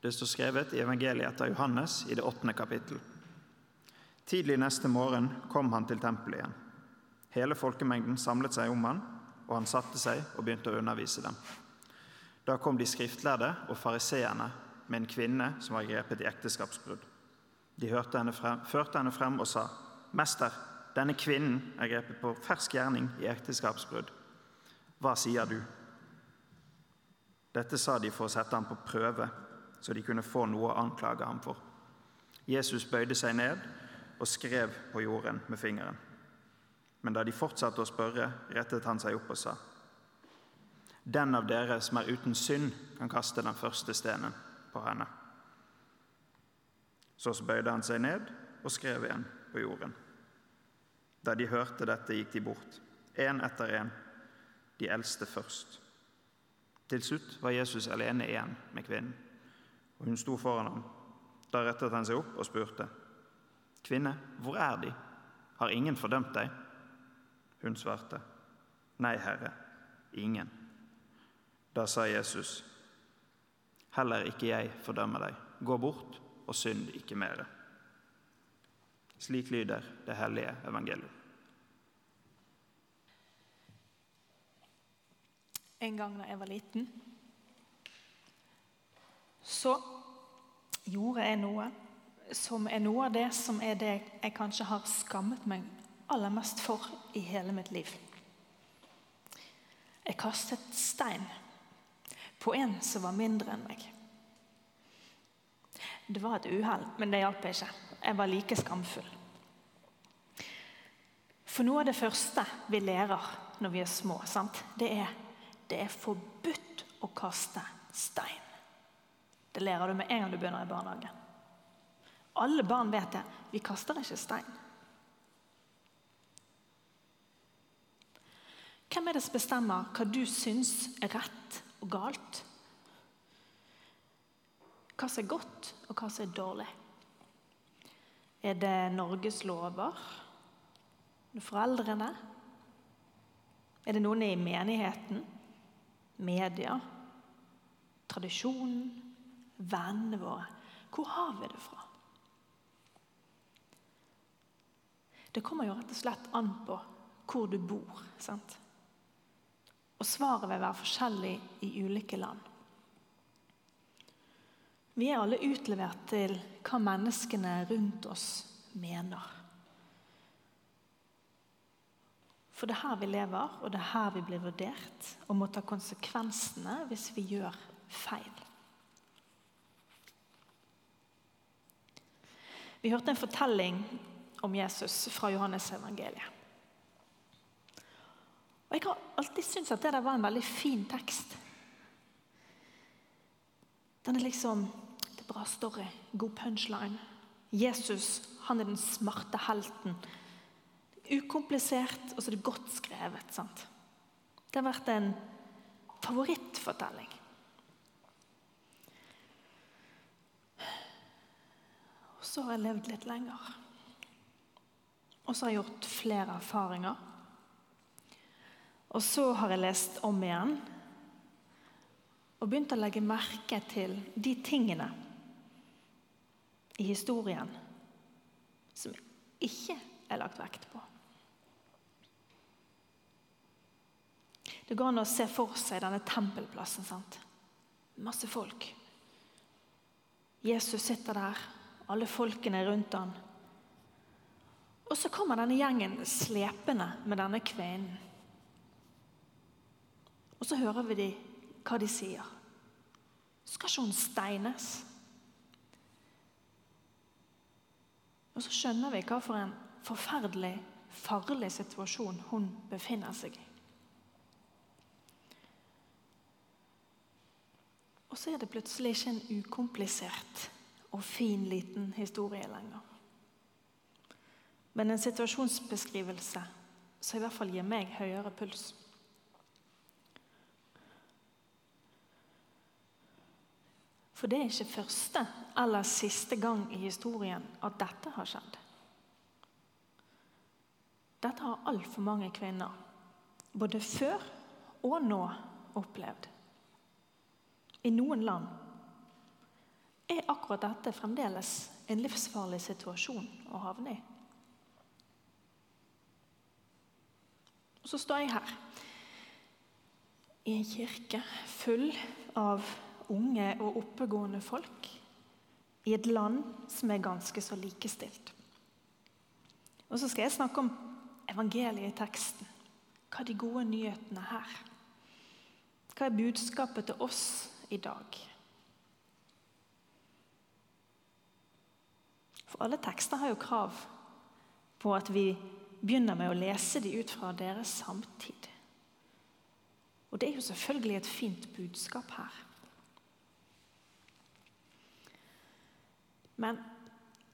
Det står skrevet i evangeliet etter Johannes i det åttende kapittel. Tidlig neste morgen kom han til tempelet igjen. Hele folkemengden samlet seg om han, og han satte seg og begynte å undervise dem. Da kom de skriftlærde og fariseerne med en kvinne som var grepet i ekteskapsbrudd. De henne frem, førte henne frem og sa, 'Mester, denne kvinnen er grepet på fersk gjerning i ekteskapsbrudd. Hva sier du?' Dette sa de for å sette ham på prøve, så de kunne få noe å anklage ham for. Jesus bøyde seg ned og skrev på jorden med fingeren. Men da de fortsatte å spørre, rettet han seg opp og sa:" Den av dere som er uten synd, kan kaste den første stenen på henne. Så bøyde han seg ned og skrev igjen på jorden. Da de hørte dette, gikk de bort, én etter én, de eldste først. Til slutt var Jesus alene igjen med kvinnen, og hun sto foran ham. Da rettet han seg opp og spurte, 'Kvinne, hvor er De? Har ingen fordømt deg?' Hun svarte, 'Nei, Herre, ingen.' Da sa Jesus, 'Heller ikke jeg fordømmer deg. Gå bort og synd ikke mere.' Slik lyder det hellige evangeliet. En gang da jeg var liten, så gjorde jeg noe som er noe av det som er det jeg kanskje har skammet meg aller mest for i hele mitt liv. Jeg kastet stein på en som var mindre enn meg. Det var et uhell, men det hjalp ikke. Jeg var like skamfull. For noe av det første vi lærer når vi er små, sant? det er det er forbudt å kaste stein. Det lærer du med en gang du begynner i barnehagen. Alle barn vet det. Vi kaster ikke stein. Hvem er det som bestemmer hva du syns er rett og galt? Hva som er godt, og hva som er dårlig? Er det Norges lover? Er foreldrene? Er det noen i menigheten? Media? Tradisjonen? Vennene våre? Hvor har vi det fra? Det kommer jo rett og slett an på hvor du bor. sant? Og svaret vil være forskjellig i ulike land. Vi er alle utlevert til hva menneskene rundt oss mener. For det er her vi lever, og det er her vi blir vurdert og må ta konsekvensene hvis vi gjør feil. Vi hørte en fortelling om Jesus fra Johannes evangeliet. Og Jeg har alltid syntes at det der var en veldig fin tekst. Den er liksom Det er bra story, god punchline. Jesus han er den smarte helten. Ukomplisert, og så er det godt skrevet. sant? Det har vært en favorittfortelling. Så har jeg levd litt lenger. Og så har jeg gjort flere erfaringer. Og så har jeg lest om igjen og begynt å legge merke til de tingene i historien som ikke er lagt vekt på. Det går an å se for seg denne tempelplassen. sant? Masse folk. Jesus sitter der, alle folkene rundt han. Og så kommer denne gjengen slepende med denne kvinnen. Og så hører vi de, hva de sier. Skal ikke hun steines? Og så skjønner vi hva for en forferdelig, farlig situasjon hun befinner seg i. Og så er det plutselig ikke en ukomplisert og fin, liten historie lenger. Men en situasjonsbeskrivelse som i hvert fall gir meg høyere puls. For det er ikke første eller siste gang i historien at dette har skjedd. Dette har altfor mange kvinner, både før og nå, opplevd. I noen land er akkurat dette fremdeles en livsfarlig situasjon å havne i? Så står jeg her i en kirke full av unge og oppegående folk i et land som er ganske så likestilt. Og så skal jeg snakke om evangeliet i teksten. Hva er de gode nyhetene her? Hva er budskapet til oss i dag? For alle tekster har jo krav på at vi begynner med å lese de ut fra deres samtid. Og det er jo selvfølgelig et fint budskap her. Men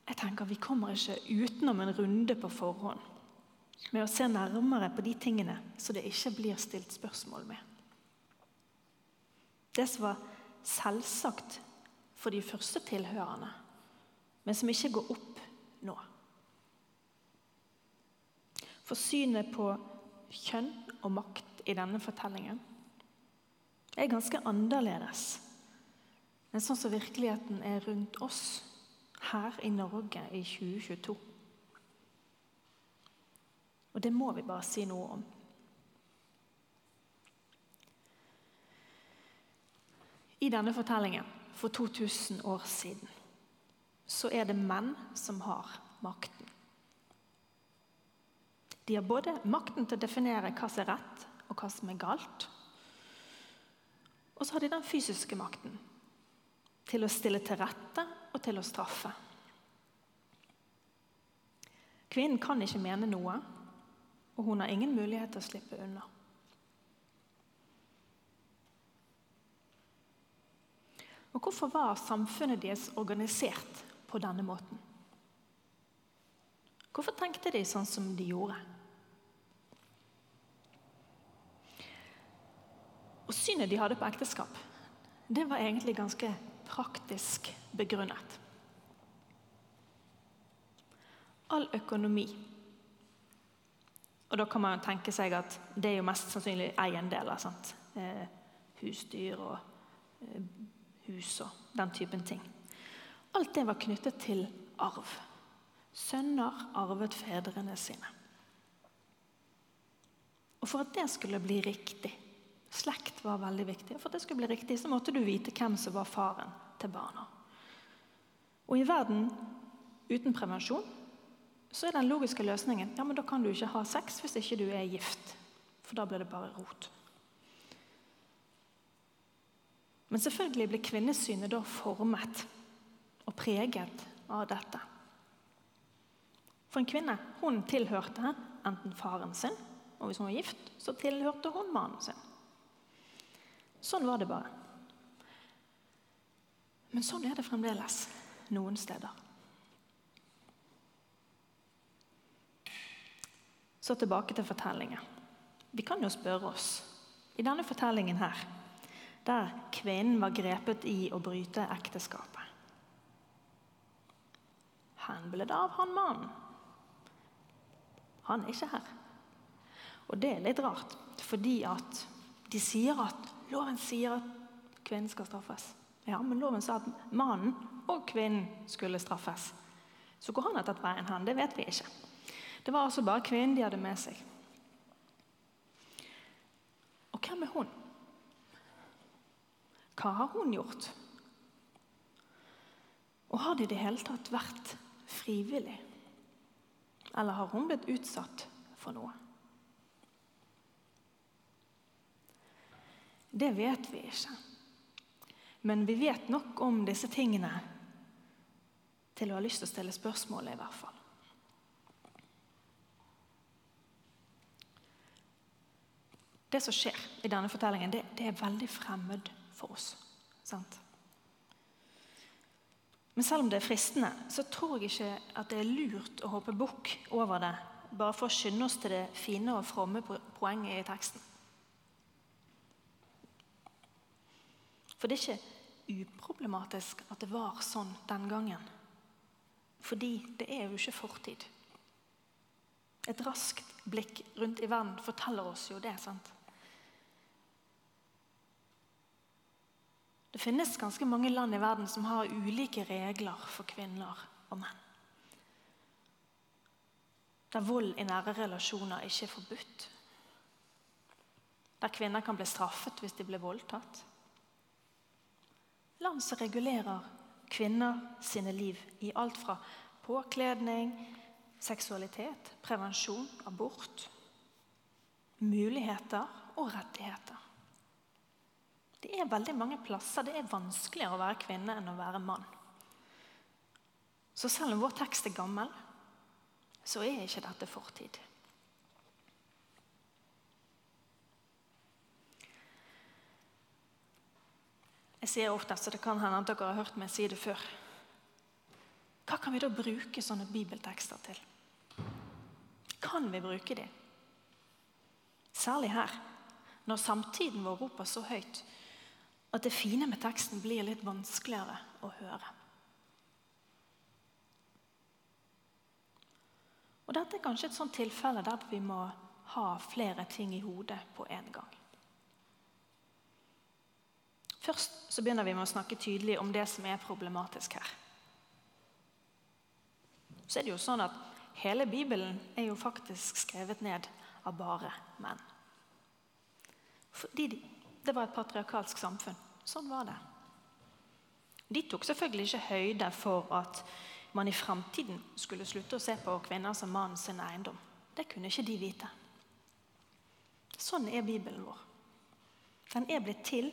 jeg tenker vi kommer ikke utenom en runde på forhånd med å se nærmere på de tingene så det ikke blir stilt spørsmål med. Det som var selvsagt for de første tilhørende, men som ikke går opp nå. For synet på kjønn og makt i denne fortellingen er ganske annerledes enn sånn som virkeligheten er rundt oss her i Norge i 2022. Og det må vi bare si noe om. I denne fortellingen for 2000 år siden så er det menn som har makten. De har både makten til å definere hva som er rett, og hva som er galt. Og så har de den fysiske makten til å stille til rette og til å straffe. Kvinnen kan ikke mene noe, og hun har ingen mulighet til å slippe unna. Og Hvorfor var samfunnet deres organisert på denne måten? Hvorfor tenkte de sånn som de gjorde? Og synet de hadde på ekteskap, det var egentlig ganske praktisk begrunnet. All økonomi Og da kan man tenke seg at det er jo mest sannsynlig eiendeler. sant? Eh, husdyr og eh, hus og den typen ting. Alt det var knyttet til arv. Sønner arvet fedrene sine. Og for at det skulle bli riktig, Slekt var veldig viktig. For at det skulle bli riktig, så måtte du vite hvem som var faren til barna. Og i verden uten prevensjon så er den logiske løsningen ja, men da kan du ikke ha sex hvis ikke du er gift. For da blir det bare rot. Men selvfølgelig blir kvinnesynet da formet preget av dette. For en kvinne hun tilhørte enten faren sin, og hvis hun var gift, så tilhørte hun mannen sin. Sånn var det bare. Men sånn er det fremdeles noen steder. Så tilbake til fortellingen. Vi kan jo spørre oss I denne fortellingen her, der kvinnen var grepet i å bryte ekteskapet Hvor ble det av han mannen? Han er ikke her. Og det er litt rart, fordi at de sier at Loven sier at kvinnen skal straffes. Ja, men loven sa at mannen og kvinnen skulle straffes. Så hvor han har tatt veien hen, det vet vi ikke. Det var altså bare kvinnen de hadde med seg. Og hvem er hun? Hva har hun gjort? Og har det i det hele tatt vært frivillig? Eller har hun blitt utsatt for noe? Det vet vi ikke. Men vi vet nok om disse tingene til å ha lyst til å stille spørsmål, i hvert fall. Det som skjer i denne fortellingen, det, det er veldig fremmed for oss. Sant? Men selv om det er fristende, så tror jeg ikke at det er lurt å hoppe bukk over det bare for å skynde oss til det fine og fromme poenget i teksten. For det er ikke uproblematisk at det var sånn den gangen. Fordi det er jo ikke fortid. Et raskt blikk rundt i verden forteller oss jo det. sant? Det finnes ganske mange land i verden som har ulike regler for kvinner og menn. Der vold i nære relasjoner ikke er forbudt. Der kvinner kan bli straffet hvis de blir voldtatt. Land som regulerer kvinner sine liv i alt fra påkledning, seksualitet, prevensjon, abort, muligheter og rettigheter. Det er veldig mange plasser det er vanskeligere å være kvinne enn å være mann. Så selv om vår tekst er gammel, så er ikke dette fortid. Jeg sier ofte, så det kan hende at dere har hørt meg si det før. Hva kan vi da bruke sånne bibeltekster til? Kan vi bruke dem? Særlig her, når samtiden vår roper så høyt at det fine med teksten blir litt vanskeligere å høre. Og Dette er kanskje et sånt tilfelle der vi må ha flere ting i hodet på en gang. Først så begynner vi med å snakke tydelig om det som er problematisk her. Så er det jo sånn at Hele Bibelen er jo faktisk skrevet ned av bare menn. Fordi det var et patriarkalsk samfunn. Sånn var det. De tok selvfølgelig ikke høyde for at man i framtiden skulle slutte å se på kvinner som mannen sin eiendom. Det kunne ikke de vite. Sånn er Bibelen vår. Den er blitt til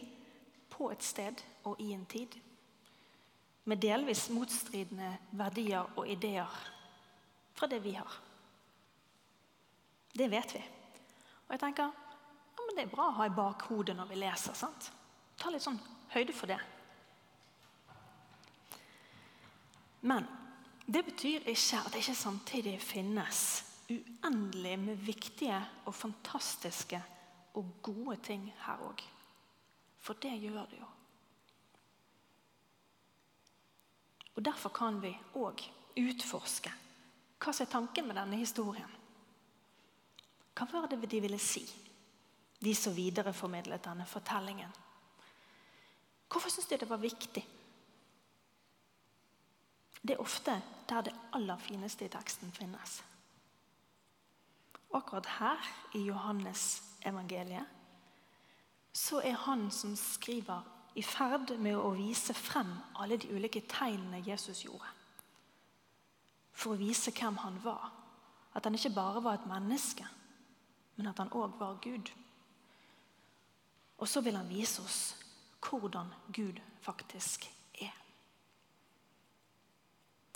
på et sted og i en tid. Med delvis motstridende verdier og ideer fra det vi har. Det vet vi. Og jeg tenker men det er bra å ha i bakhodet når vi leser. sant? Ta litt sånn høyde for det. Men det betyr ikke at det ikke samtidig finnes uendelig med viktige og fantastiske og gode ting her òg. For det gjør det jo. Og Derfor kan vi òg utforske hva som er tanken med denne historien. Hva var det de ville si, de som videreformidlet denne fortellingen? Hvorfor syns de det var viktig? Det er ofte der det aller fineste i teksten finnes. Akkurat her i Johannes evangeliet så er han som skriver, i ferd med å vise frem alle de ulike tegnene Jesus gjorde. For å vise hvem han var. At han ikke bare var et menneske, men at han òg var Gud. Og så vil han vise oss hvordan Gud faktisk er.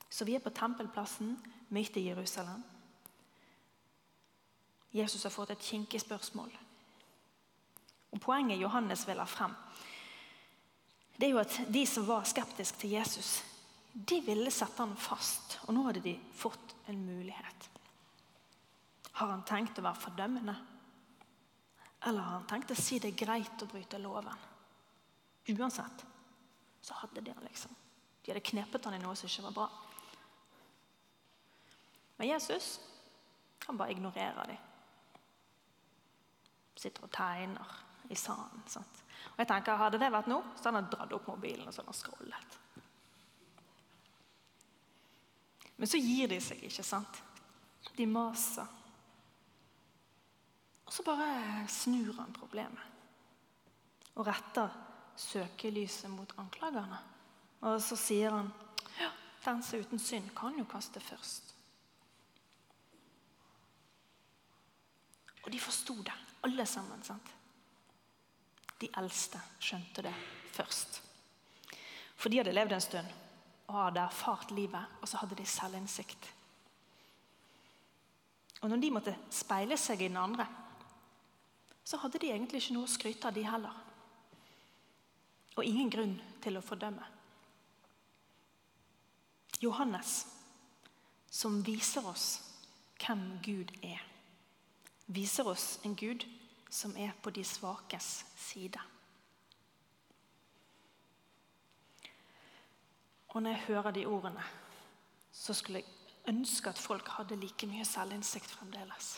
Så vi er på tempelplassen midt i Jerusalem. Jesus har fått et kinkig spørsmål. Og Poenget Johannes vil ha frem, det er jo at de som var skeptiske til Jesus, de ville sette han fast. Og nå hadde de fått en mulighet. Har han tenkt å være fordømmende? Eller han tenkt å si det er greit å bryte loven? Uansett så hadde de han liksom. De hadde knepet han i noe som ikke var bra. Men Jesus han bare ignorerer dem. Sitter og tegner i sanden. Sant? Og jeg tenker, Hadde det vært nå, så hadde han dratt opp mobilen og så hadde han scrollet. Men så gir de seg ikke, sant? De maser. Og så bare snur han problemet og retter søkelyset mot anklagerne. Og så sier han ja, den som er uten synd, kan jo kaste først. Og de forsto det, alle sammen. sant? De eldste skjønte det først. For de hadde levd en stund og hadde erfart livet, og så hadde de selvinnsikt. Og når de måtte speile seg i den andre, så hadde de egentlig ikke noe å skryte av, de heller og ingen grunn til å fordømme. Johannes, som viser oss hvem Gud er, viser oss en Gud som er på de svakes side. Og når jeg hører de ordene, så skulle jeg ønske at folk hadde like mye selvinnsikt fremdeles.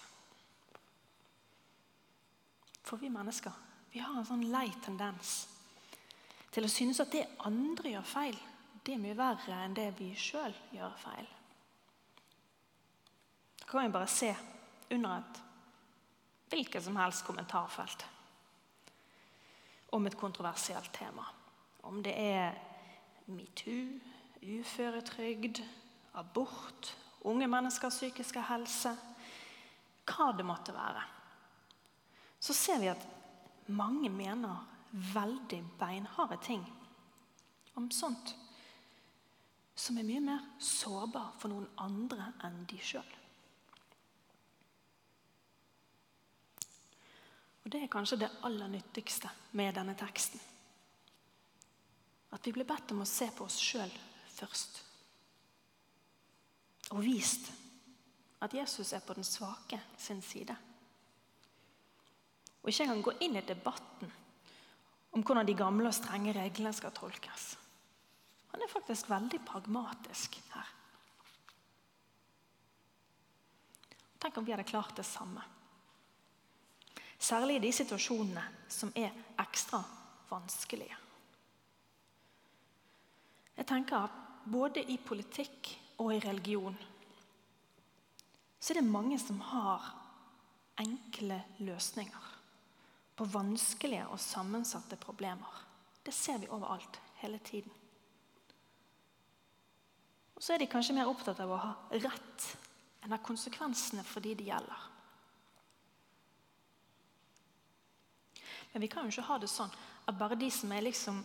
For vi mennesker vi har en sånn lei tendens til å synes at det andre gjør feil, det er mye verre enn det vi sjøl gjør feil. Da kan vi bare se under et hvilket som helst kommentarfelt om et kontroversielt tema. Om det er metoo, uføretrygd, abort, unge menneskers psykiske helse Hva det måtte være. Så ser vi at mange mener veldig beinharde ting om sånt som er mye mer sårbar for noen andre enn de sjøl. Og Det er kanskje det aller nyttigste med denne teksten. At vi blir bedt om å se på oss sjøl først. Og vist at Jesus er på den svake sin side. Og ikke engang gå inn i debatten om hvordan de gamle og strenge reglene skal tolkes. Han er faktisk veldig pragmatisk her. Tenk om vi hadde klart det samme. Særlig i de situasjonene som er ekstra vanskelige. Jeg tenker at både i politikk og i religion så er det mange som har enkle løsninger på vanskelige og sammensatte problemer. Det ser vi overalt, hele tiden. Og så er de kanskje mer opptatt av å ha rett enn av konsekvensene for de det gjelder. Men vi kan jo ikke ha det sånn at bare de som liksom,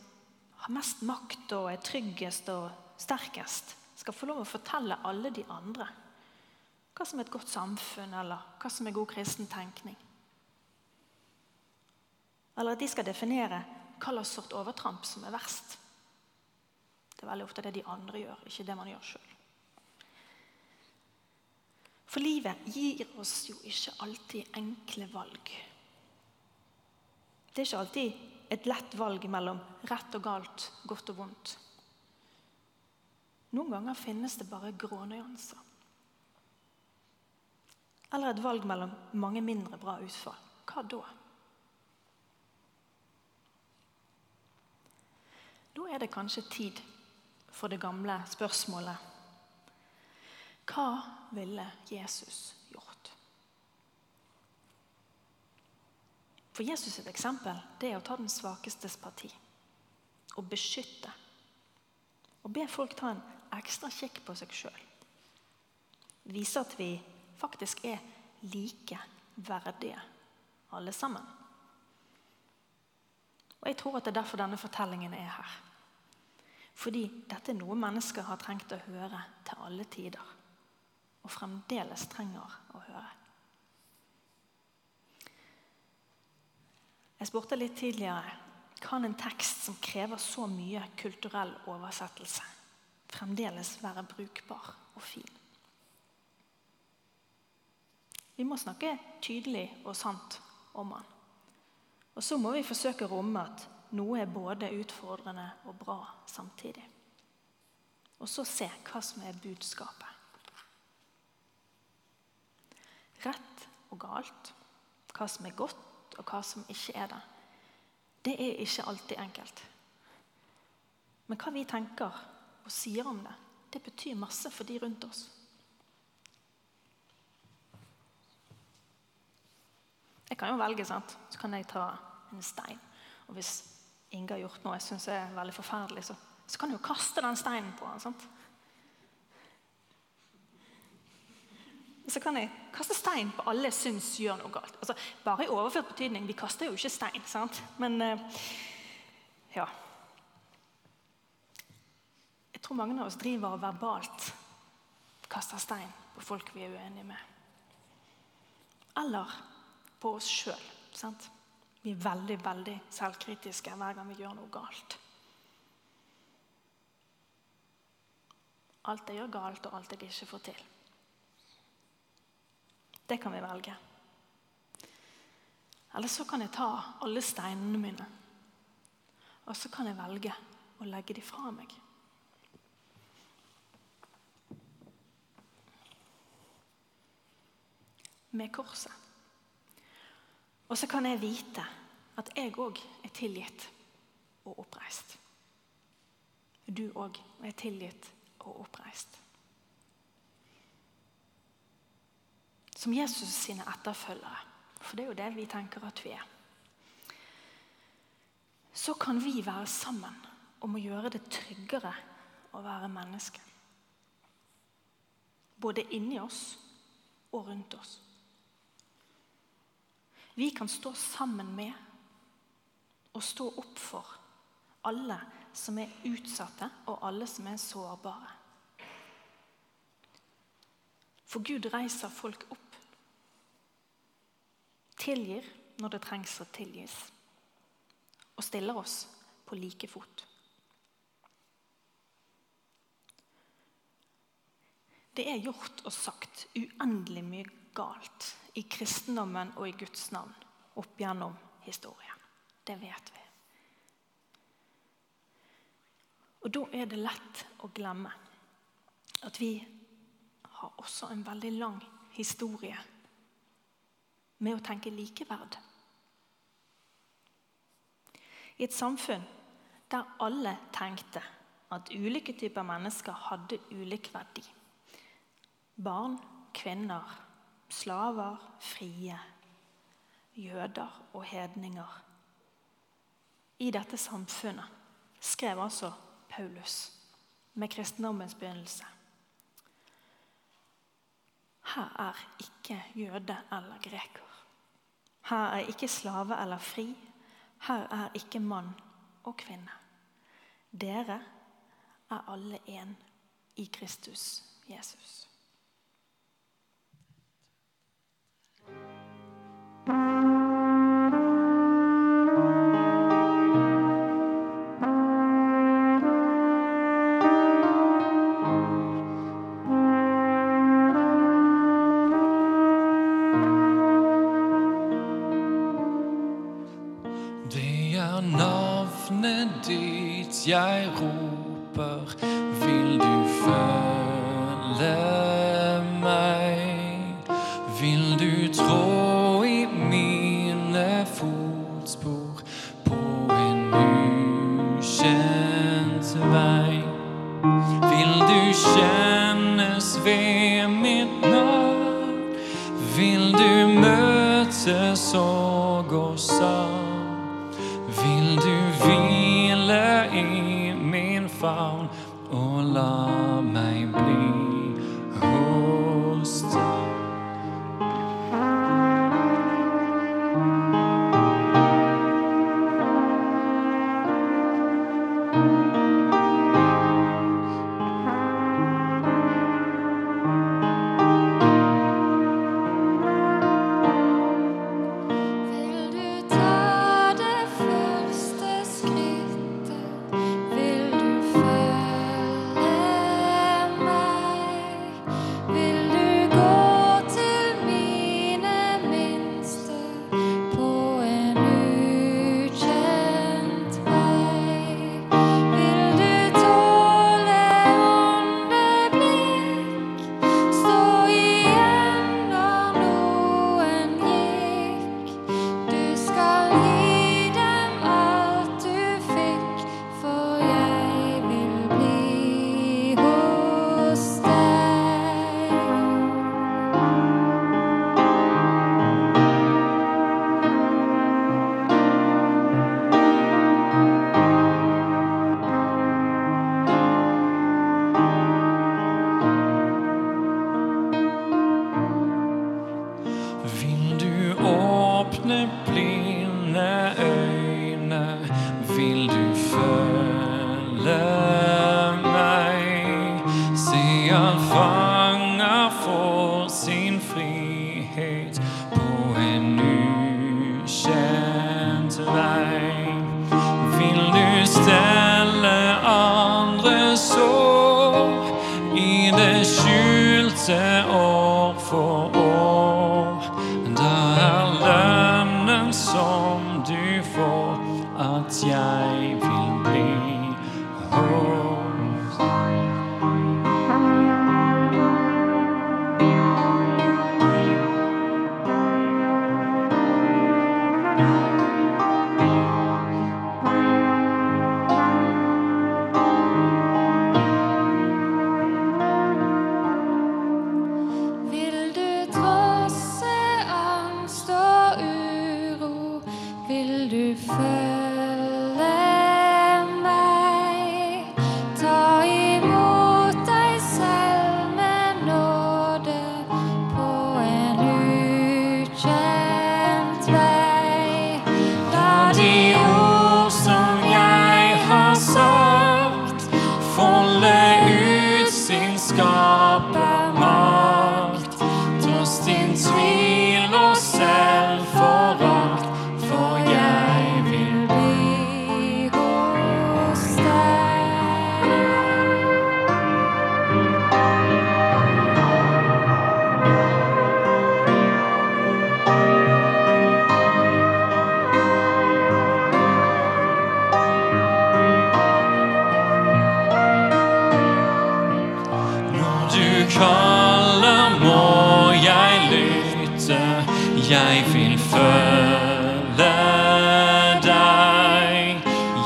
har mest makt og er tryggest og sterkest, skal få lov å fortelle alle de andre hva som er et godt samfunn, eller hva som er god kristen tenkning. Eller at de skal definere hva slags sort overtramp som er verst. Det er veldig ofte det de andre gjør, ikke det man gjør sjøl. For livet gir oss jo ikke alltid enkle valg. Det er ikke alltid et lett valg mellom rett og galt, godt og vondt. Noen ganger finnes det bare grå nyanser. Eller et valg mellom mange mindre bra utfall. Hva da? Da er det kanskje tid for det gamle spørsmålet Hva ville Jesus gjort? For Jesus sitt eksempel det er å ta den svakestes parti. og beskytte. Og be folk ta en ekstra kikk på seg sjøl. Vise at vi faktisk er like verdige, alle sammen. Og Jeg tror at det er derfor denne fortellingen er her. Fordi dette er noe mennesker har trengt å høre til alle tider. Og fremdeles trenger å høre. Jeg spurte litt tidligere kan en tekst som krever så mye kulturell oversettelse, fremdeles være brukbar og fin? Vi må snakke tydelig og sant om den. Og så må vi forsøke å romme at noe er både utfordrende og bra samtidig. Og så se hva som er budskapet. Rett og galt, hva som er godt og hva som ikke er det. Det er ikke alltid enkelt. Men hva vi tenker og sier om det, det betyr masse for de rundt oss. Jeg kan jo velge, sant? så kan jeg ta en stein. Og hvis Inge har gjort noe jeg syns er veldig forferdelig, så, så, kan jeg jo kaste den steinen på han. sant? så kan jeg kaste stein på alle jeg syns gjør noe galt. Altså, bare i overført betydning. Vi kaster jo ikke stein, sant? Men uh, ja. Jeg tror mange av oss driver og verbalt kaster stein på folk vi er uenige med. Eller på oss sjøl. Vi er veldig, veldig selvkritiske hver gang vi gjør noe galt. Alt jeg gjør galt, og alt jeg ikke får til. Det kan vi velge. Eller så kan jeg ta alle steinene mine, og så kan jeg velge å legge dem fra meg. Med korset. Og så kan jeg vite at jeg òg er tilgitt og oppreist. du òg er tilgitt og oppreist. Som Jesus sine etterfølgere, for det er jo det vi tenker at vi er, så kan vi være sammen om å gjøre det tryggere å være menneske. Både inni oss og rundt oss. Vi kan stå sammen med og stå opp for alle som er utsatte, og alle som er sårbare. For Gud reiser folk opp. Tilgir når det trengs å tilgis. Og stiller oss på like fot. Det er gjort og sagt uendelig mye galt i kristendommen og i Guds navn opp gjennom historien. Det vet vi. Og Da er det lett å glemme at vi har også en veldig lang historie med å tenke likeverd. I et samfunn der alle tenkte at ulike typer mennesker hadde ulik verdi Barn, kvinner, slaver, frie, jøder og hedninger. I dette samfunnet skrev altså Paulus med kristendommens begynnelse. Her er ikke jøde eller greker. Her er ikke slave eller fri. Her er ikke mann og kvinne. Dere er alle én i Kristus Jesus. Det se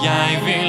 Jeg vil